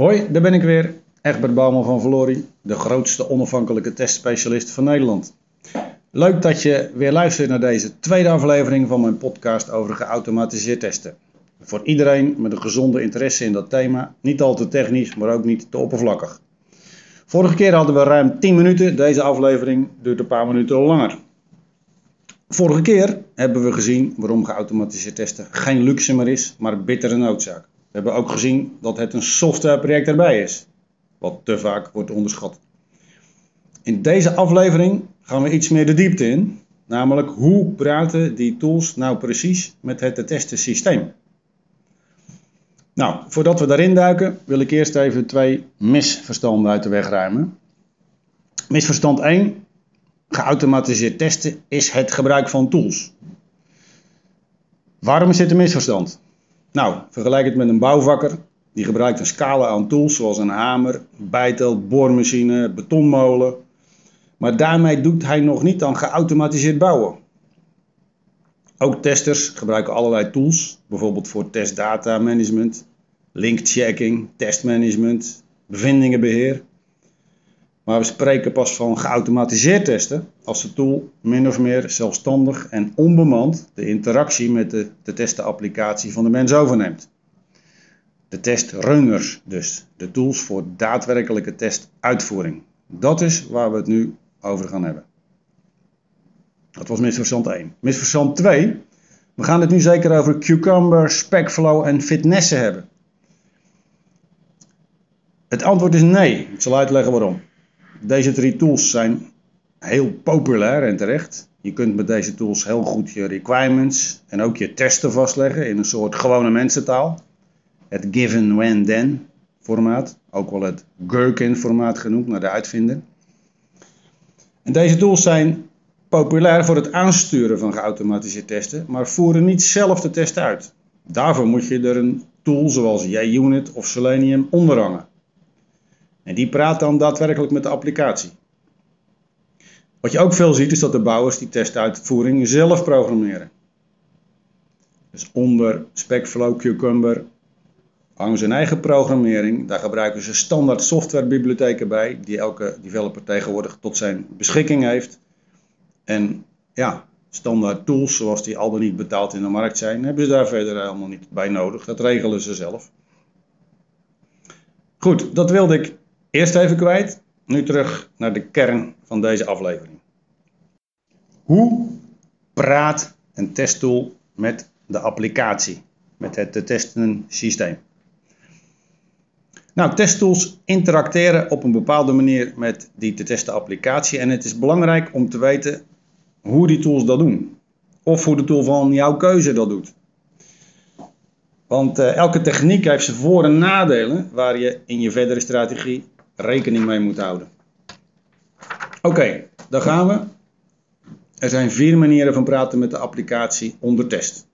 Hoi, daar ben ik weer. Egbert Bouwman van Vlori, de grootste onafhankelijke testspecialist van Nederland. Leuk dat je weer luistert naar deze tweede aflevering van mijn podcast over geautomatiseerd testen. Voor iedereen met een gezonde interesse in dat thema, niet al te technisch, maar ook niet te oppervlakkig. Vorige keer hadden we ruim 10 minuten, deze aflevering duurt een paar minuten langer. Vorige keer hebben we gezien waarom geautomatiseerd testen geen luxe meer is, maar bittere noodzaak. We hebben ook gezien dat het een softwareproject erbij is, wat te vaak wordt onderschat. In deze aflevering gaan we iets meer de diepte in, namelijk hoe praten die tools nou precies met het te testen systeem. Nou, voordat we daarin duiken, wil ik eerst even twee misverstanden uit de weg ruimen. Misverstand 1. Geautomatiseerd testen is het gebruik van tools. Waarom is dit een misverstand? Nou, vergelijk het met een bouwvakker. Die gebruikt een scala aan tools zoals een hamer, bijtel, boormachine, betonmolen. Maar daarmee doet hij nog niet aan geautomatiseerd bouwen. Ook testers gebruiken allerlei tools, bijvoorbeeld voor testdata management, linkchecking, testmanagement, bevindingenbeheer. Maar we spreken pas van geautomatiseerd testen als de tool min of meer zelfstandig en onbemand de interactie met de te testen applicatie van de mens overneemt. De testrunners dus, de tools voor daadwerkelijke testuitvoering. Dat is waar we het nu over gaan hebben. Dat was misverstand 1. Misverstand 2. We gaan het nu zeker over Cucumber, Specflow en Fitnessen hebben. Het antwoord is nee. Ik zal uitleggen waarom. Deze drie tools zijn heel populair en terecht. Je kunt met deze tools heel goed je requirements en ook je testen vastleggen in een soort gewone mensentaal. Het given, when, then formaat, ook wel het Gherkin formaat genoemd naar de uitvinder. En deze tools zijn populair voor het aansturen van geautomatiseerde testen, maar voeren niet zelf de test uit. Daarvoor moet je er een tool zoals JUnit of Selenium onderhangen. En die praat dan daadwerkelijk met de applicatie. Wat je ook veel ziet is dat de bouwers die testuitvoering zelf programmeren. Dus onder Specflow, Cucumber hangen ze een eigen programmering. Daar gebruiken ze standaard softwarebibliotheken bij, die elke developer tegenwoordig tot zijn beschikking heeft. En ja, standaard tools, zoals die al dan niet betaald in de markt zijn, hebben ze daar verder helemaal niet bij nodig. Dat regelen ze zelf. Goed, dat wilde ik Eerst even kwijt, nu terug naar de kern van deze aflevering. Hoe praat een testtool met de applicatie, met het te testen systeem? Nou, testtools interacteren op een bepaalde manier met die te testen applicatie en het is belangrijk om te weten hoe die tools dat doen. Of hoe de tool van jouw keuze dat doet. Want uh, elke techniek heeft zijn voor- en nadelen waar je in je verdere strategie rekening mee moet houden. Oké, okay, daar gaan we. Er zijn vier manieren van praten met de applicatie onder test.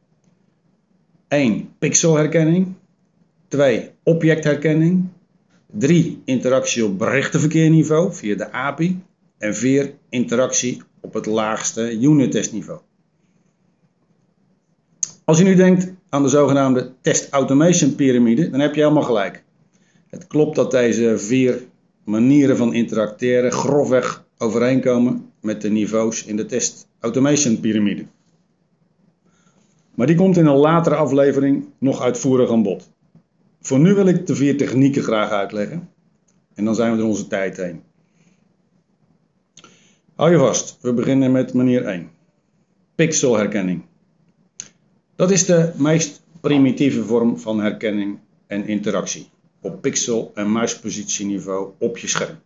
1. Pixelherkenning. 2. Objectherkenning. 3. Interactie op berichtenverkeerniveau via de API. En 4. Interactie op het laagste unit testniveau. Als je nu denkt aan de zogenaamde test automation piramide, dan heb je helemaal gelijk. Het klopt dat deze vier manieren van interacteren grofweg overeenkomen met de niveaus in de test automation piramide. Maar die komt in een latere aflevering nog uitvoerig aan bod. Voor nu wil ik de vier technieken graag uitleggen en dan zijn we er onze tijd heen. Hou je vast, we beginnen met manier 1. Pixelherkenning. Dat is de meest primitieve vorm van herkenning en interactie op pixel- en muispositieniveau op je scherm.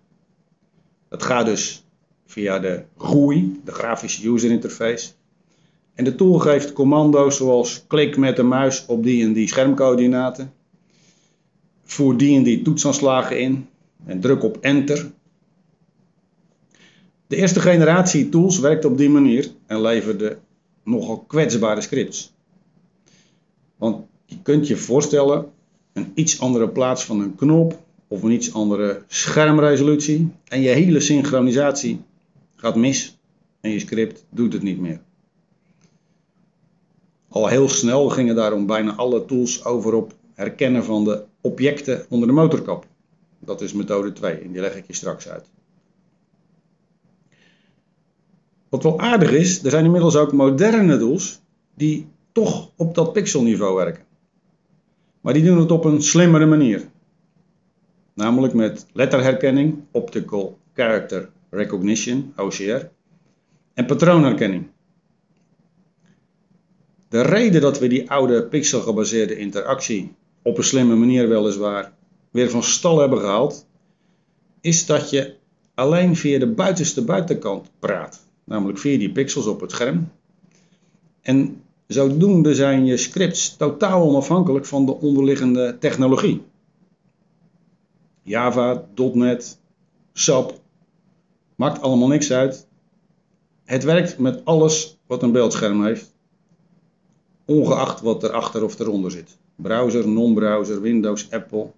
Dat gaat dus via de GUI, de grafische user interface. En de tool geeft commando's zoals klik met de muis op die en die schermcoördinaten. Voer die en die toetsaanslagen in en druk op enter. De eerste generatie tools werkt op die manier en leverde nogal kwetsbare scripts. Want je kunt je voorstellen een iets andere plaats van een knop of een iets andere schermresolutie en je hele synchronisatie gaat mis en je script doet het niet meer. Al heel snel gingen daarom bijna alle tools over op herkennen van de objecten onder de motorkap. Dat is methode 2 en die leg ik je straks uit. Wat wel aardig is, er zijn inmiddels ook moderne tools die toch op dat pixelniveau werken. Maar die doen het op een slimmere manier. Namelijk met letterherkenning, Optical Character Recognition, OCR, en patroonherkenning. De reden dat we die oude pixelgebaseerde interactie op een slimme manier weliswaar weer van stal hebben gehaald, is dat je alleen via de buitenste buitenkant praat, namelijk via die pixels op het scherm. En zodoende zijn je scripts totaal onafhankelijk van de onderliggende technologie. Java, .NET, SAP, maakt allemaal niks uit. Het werkt met alles wat een beeldscherm heeft, ongeacht wat erachter of eronder zit. Browser, non-browser, Windows, Apple,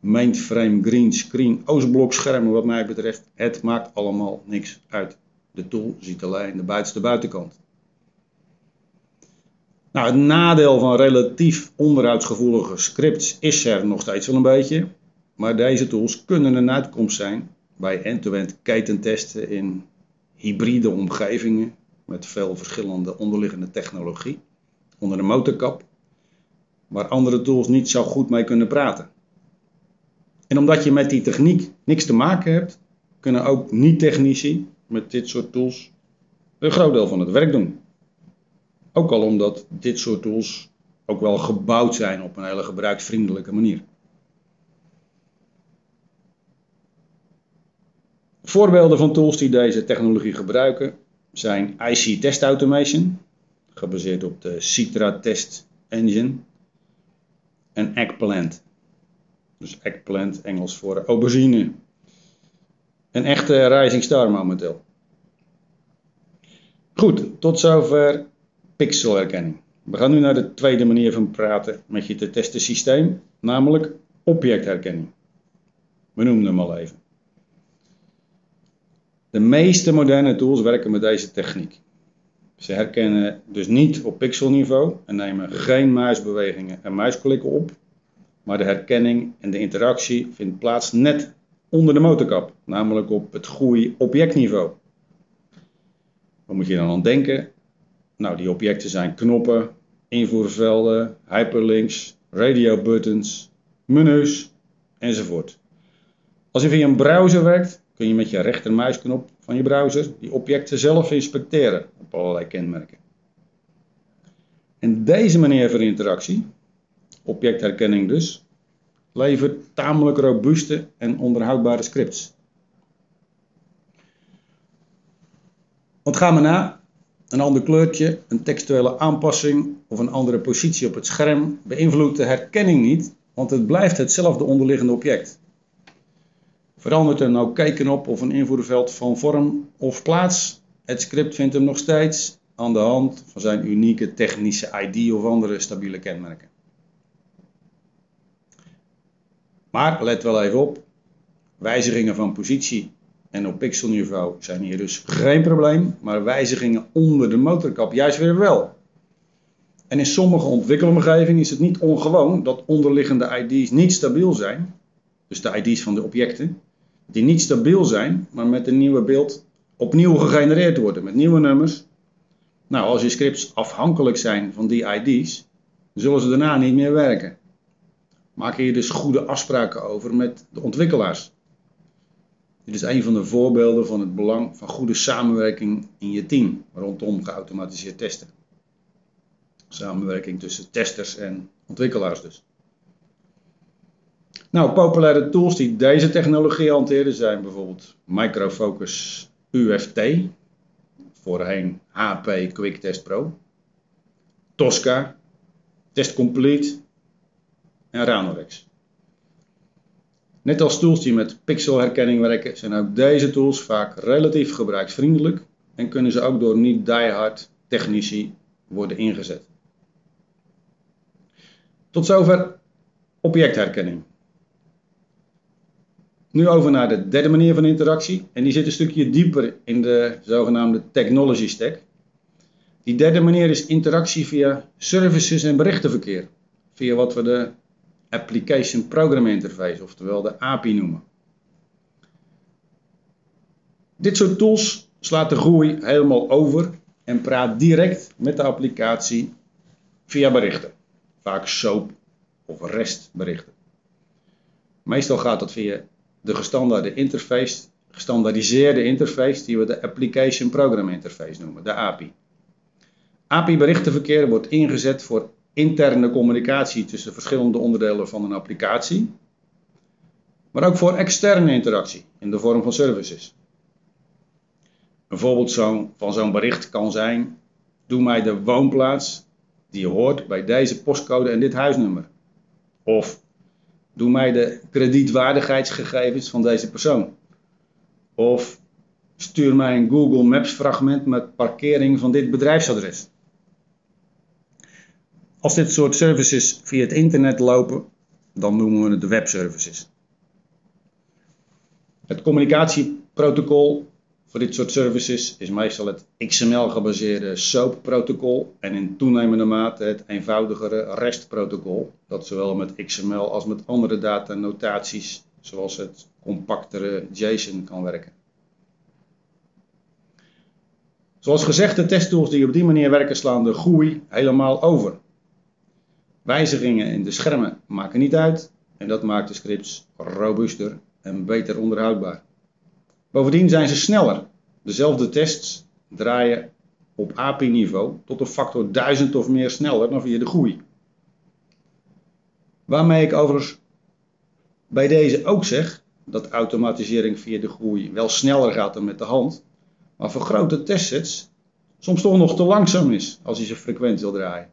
mainframe, green screen, Oostblok schermen wat mij betreft. Het maakt allemaal niks uit. De tool ziet alleen de buitenste buitenkant. Nou, het nadeel van relatief onderhoudsgevoelige scripts is er nog steeds wel een beetje. Maar deze tools kunnen een uitkomst zijn bij end-to-end ketentesten in hybride omgevingen met veel verschillende onderliggende technologie onder de motorkap, waar andere tools niet zo goed mee kunnen praten. En omdat je met die techniek niks te maken hebt, kunnen ook niet-technici met dit soort tools een groot deel van het werk doen. Ook al omdat dit soort tools ook wel gebouwd zijn op een hele gebruiksvriendelijke manier. Voorbeelden van tools die deze technologie gebruiken zijn IC Test Automation, gebaseerd op de Citra Test Engine, en Eggplant. Dus Eggplant, Engels voor aubergine. Een echte Rising Star momenteel. Goed, tot zover pixelherkenning. We gaan nu naar de tweede manier van praten met je te testen systeem, namelijk objectherkenning. We noemen hem al even. De meeste moderne tools werken met deze techniek. Ze herkennen dus niet op pixelniveau en nemen geen muisbewegingen en muisklikken op, maar de herkenning en de interactie vindt plaats net onder de motorkap, namelijk op het goede objectniveau. Wat moet je dan aan denken? Nou, die objecten zijn knoppen, invoervelden, hyperlinks, radio buttons, menus enzovoort. Als je via een browser werkt, kun je met je rechtermuisknop van je browser die objecten zelf inspecteren op allerlei kenmerken. En deze manier van interactie, objectherkenning dus, levert tamelijk robuuste en onderhoudbare scripts. Wat gaan we na? Een ander kleurtje, een textuele aanpassing of een andere positie op het scherm beïnvloedt de herkenning niet, want het blijft hetzelfde onderliggende object. Verandert er nou kijken op of een invoerveld van vorm of plaats? Het script vindt hem nog steeds aan de hand van zijn unieke technische ID of andere stabiele kenmerken. Maar let wel even op, wijzigingen van positie en op pixelniveau zijn hier dus geen probleem, maar wijzigingen onder de motorkap juist weer wel. En in sommige ontwikkelomgevingen is het niet ongewoon dat onderliggende ID's niet stabiel zijn, dus de ID's van de objecten, die niet stabiel zijn, maar met een nieuwe beeld opnieuw gegenereerd worden met nieuwe nummers. Nou, als je scripts afhankelijk zijn van die ID's, zullen ze daarna niet meer werken. Maak hier dus goede afspraken over met de ontwikkelaars. Dit is een van de voorbeelden van het belang van goede samenwerking in je team rondom geautomatiseerd testen. Samenwerking tussen testers en ontwikkelaars dus. Nou, populaire tools die deze technologie hanteren zijn bijvoorbeeld Microfocus UFT, voorheen HP Quick Test Pro, Tosca, Test Complete en Ranorex. Net als tools die met pixelherkenning werken, zijn ook deze tools vaak relatief gebruiksvriendelijk en kunnen ze ook door niet-diehard technici worden ingezet. Tot zover objectherkenning. Nu over naar de derde manier van interactie. En die zit een stukje dieper in de zogenaamde technology stack. Die derde manier is interactie via services en berichtenverkeer. Via wat we de Application Program Interface, oftewel de API noemen. Dit soort tools slaat de GUI helemaal over en praat direct met de applicatie via berichten. Vaak SOAP of REST berichten. Meestal gaat dat via de gestandaarde interface, gestandaardiseerde interface die we de Application Program Interface noemen, de API. API-berichtenverkeer wordt ingezet voor interne communicatie tussen verschillende onderdelen van een applicatie, maar ook voor externe interactie in de vorm van services. Een voorbeeld van zo'n bericht kan zijn: Doe mij de woonplaats die hoort bij deze postcode en dit huisnummer. Of doe mij de kredietwaardigheidsgegevens van deze persoon. Of stuur mij een Google Maps fragment met parkering van dit bedrijfsadres. Als dit soort services via het internet lopen, dan noemen we het de webservices. Het communicatieprotocol voor dit soort services is meestal het XML-gebaseerde SOAP-protocol en in toenemende mate het eenvoudigere REST-protocol, dat zowel met XML als met andere datanotaties, zoals het compactere JSON, kan werken. Zoals gezegd, de testtools die op die manier werken slaan de GUI helemaal over. Wijzigingen in de schermen maken niet uit en dat maakt de scripts robuuster en beter onderhoudbaar. Bovendien zijn ze sneller. Dezelfde tests draaien op API-niveau tot een factor 1000 of meer sneller dan via de GUI. Waarmee ik overigens bij deze ook zeg dat automatisering via de GUI wel sneller gaat dan met de hand, maar voor grote testsets soms toch nog te langzaam is als je ze frequent wil draaien.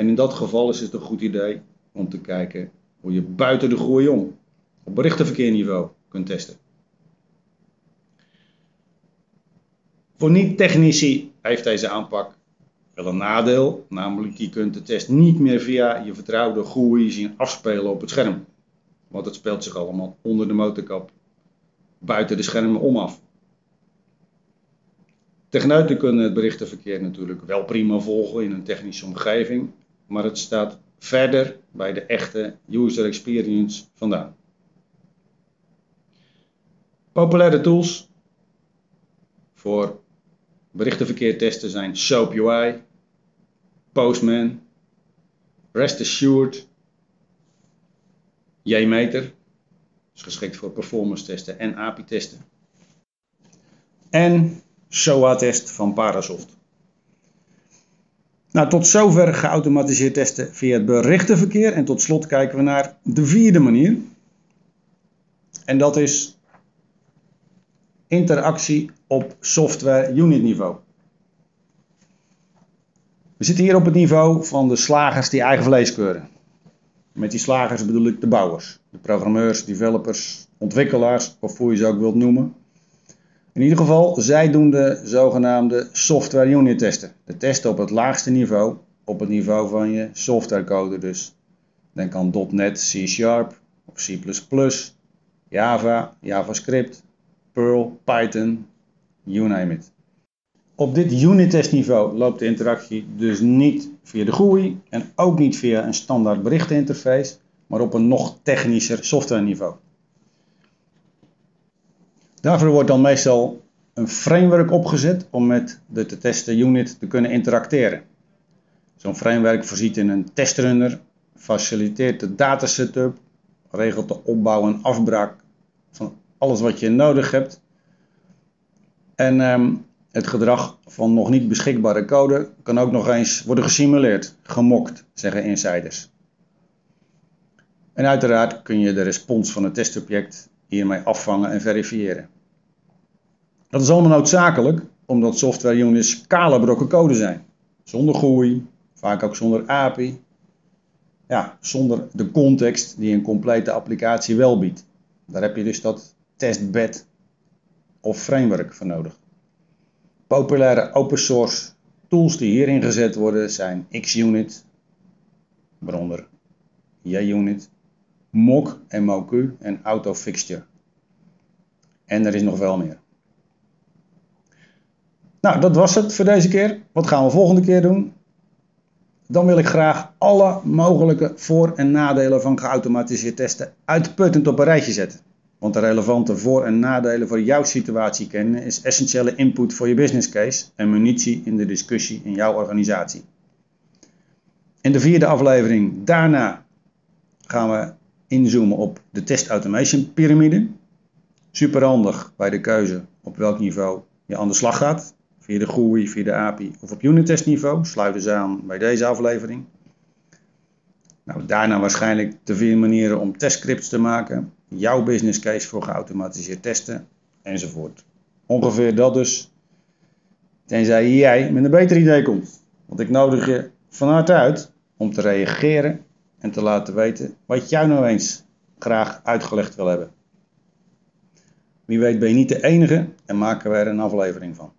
En in dat geval is het een goed idee om te kijken hoe je buiten de GUI om op berichtenverkeerniveau kunt testen. Voor niet-technici heeft deze aanpak wel een nadeel, namelijk je kunt de test niet meer via je vertrouwde GUI zien afspelen op het scherm. Want het speelt zich allemaal onder de motorkap, buiten de schermen om af. Techneuten kunnen het berichtenverkeer natuurlijk wel prima volgen in een technische omgeving, maar het staat verder bij de echte user experience vandaan. Populaire tools voor Berichtenverkeer testen zijn SOAP UI, Postman, Rest Assured, JMeter, is geschikt voor performance testen en API testen. En SOA-test van Parasoft. Nou, tot zover geautomatiseerd testen via het berichtenverkeer. En tot slot kijken we naar de vierde manier. En dat is interactie op software unit niveau. We zitten hier op het niveau van de slagers die eigen vlees keuren. Met die slagers bedoel ik de bouwers, de programmeurs, developers, ontwikkelaars of hoe je ze ook wilt noemen. In ieder geval, zij doen de zogenaamde software unit testen. De testen op het laagste niveau, op het niveau van je softwarecode dus. Denk aan .NET, C Sharp of C++, Java, JavaScript, Perl, Python, you name it. Op dit unit test niveau loopt de interactie dus niet via de GUI en ook niet via een standaard berichteninterface, maar op een nog technischer software niveau. Daarvoor wordt dan meestal een framework opgezet om met de te testen unit te kunnen interacteren. Zo'n framework voorziet in een testrunner, faciliteert de data setup, regelt de opbouw en afbraak van alles wat je nodig hebt. En ehm, het gedrag van nog niet beschikbare code kan ook nog eens worden gesimuleerd, gemokt, zeggen insiders. En uiteraard kun je de respons van het testobject hiermee afvangen en verifiëren. Dat is allemaal noodzakelijk omdat software units kale brokken code zijn. Zonder GUI, vaak ook zonder API. Ja, zonder de context die een complete applicatie wel biedt. Daar heb je dus dat testbed of framework voor nodig. Populaire open source tools die hier ingezet worden zijn XUnit, waaronder JUnit, Mock en MoQ en AutoFixture. En er is nog wel meer. Nou, dat was het voor deze keer. Wat gaan we volgende keer doen? dan wil ik graag alle mogelijke voor- en nadelen van geautomatiseerd testen uitputtend op een rijtje zetten. Want de relevante voor- en nadelen voor jouw situatie kennen is essentiële input voor je business case en munitie in de discussie in jouw organisatie. In de vierde aflevering daarna gaan we inzoomen op de test automation piramide. Super handig bij de keuze op welk niveau je aan de slag gaat. Via de GUI, via de API of op unit testniveau. Sluit dus aan bij deze aflevering. Nou, daarna waarschijnlijk de vier manieren om testscripts te maken. Jouw business case voor geautomatiseerd testen enzovoort. Ongeveer dat dus. Tenzij jij met een beter idee komt. Want ik nodig je van harte uit om te reageren en te laten weten wat jij nou eens graag uitgelegd wil hebben. Wie weet ben je niet de enige en maken we er een aflevering van.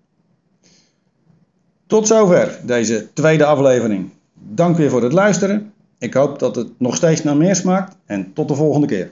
Tot zover deze tweede aflevering. Dank weer voor het luisteren. Ik hoop dat het nog steeds naar meer smaakt en tot de volgende keer.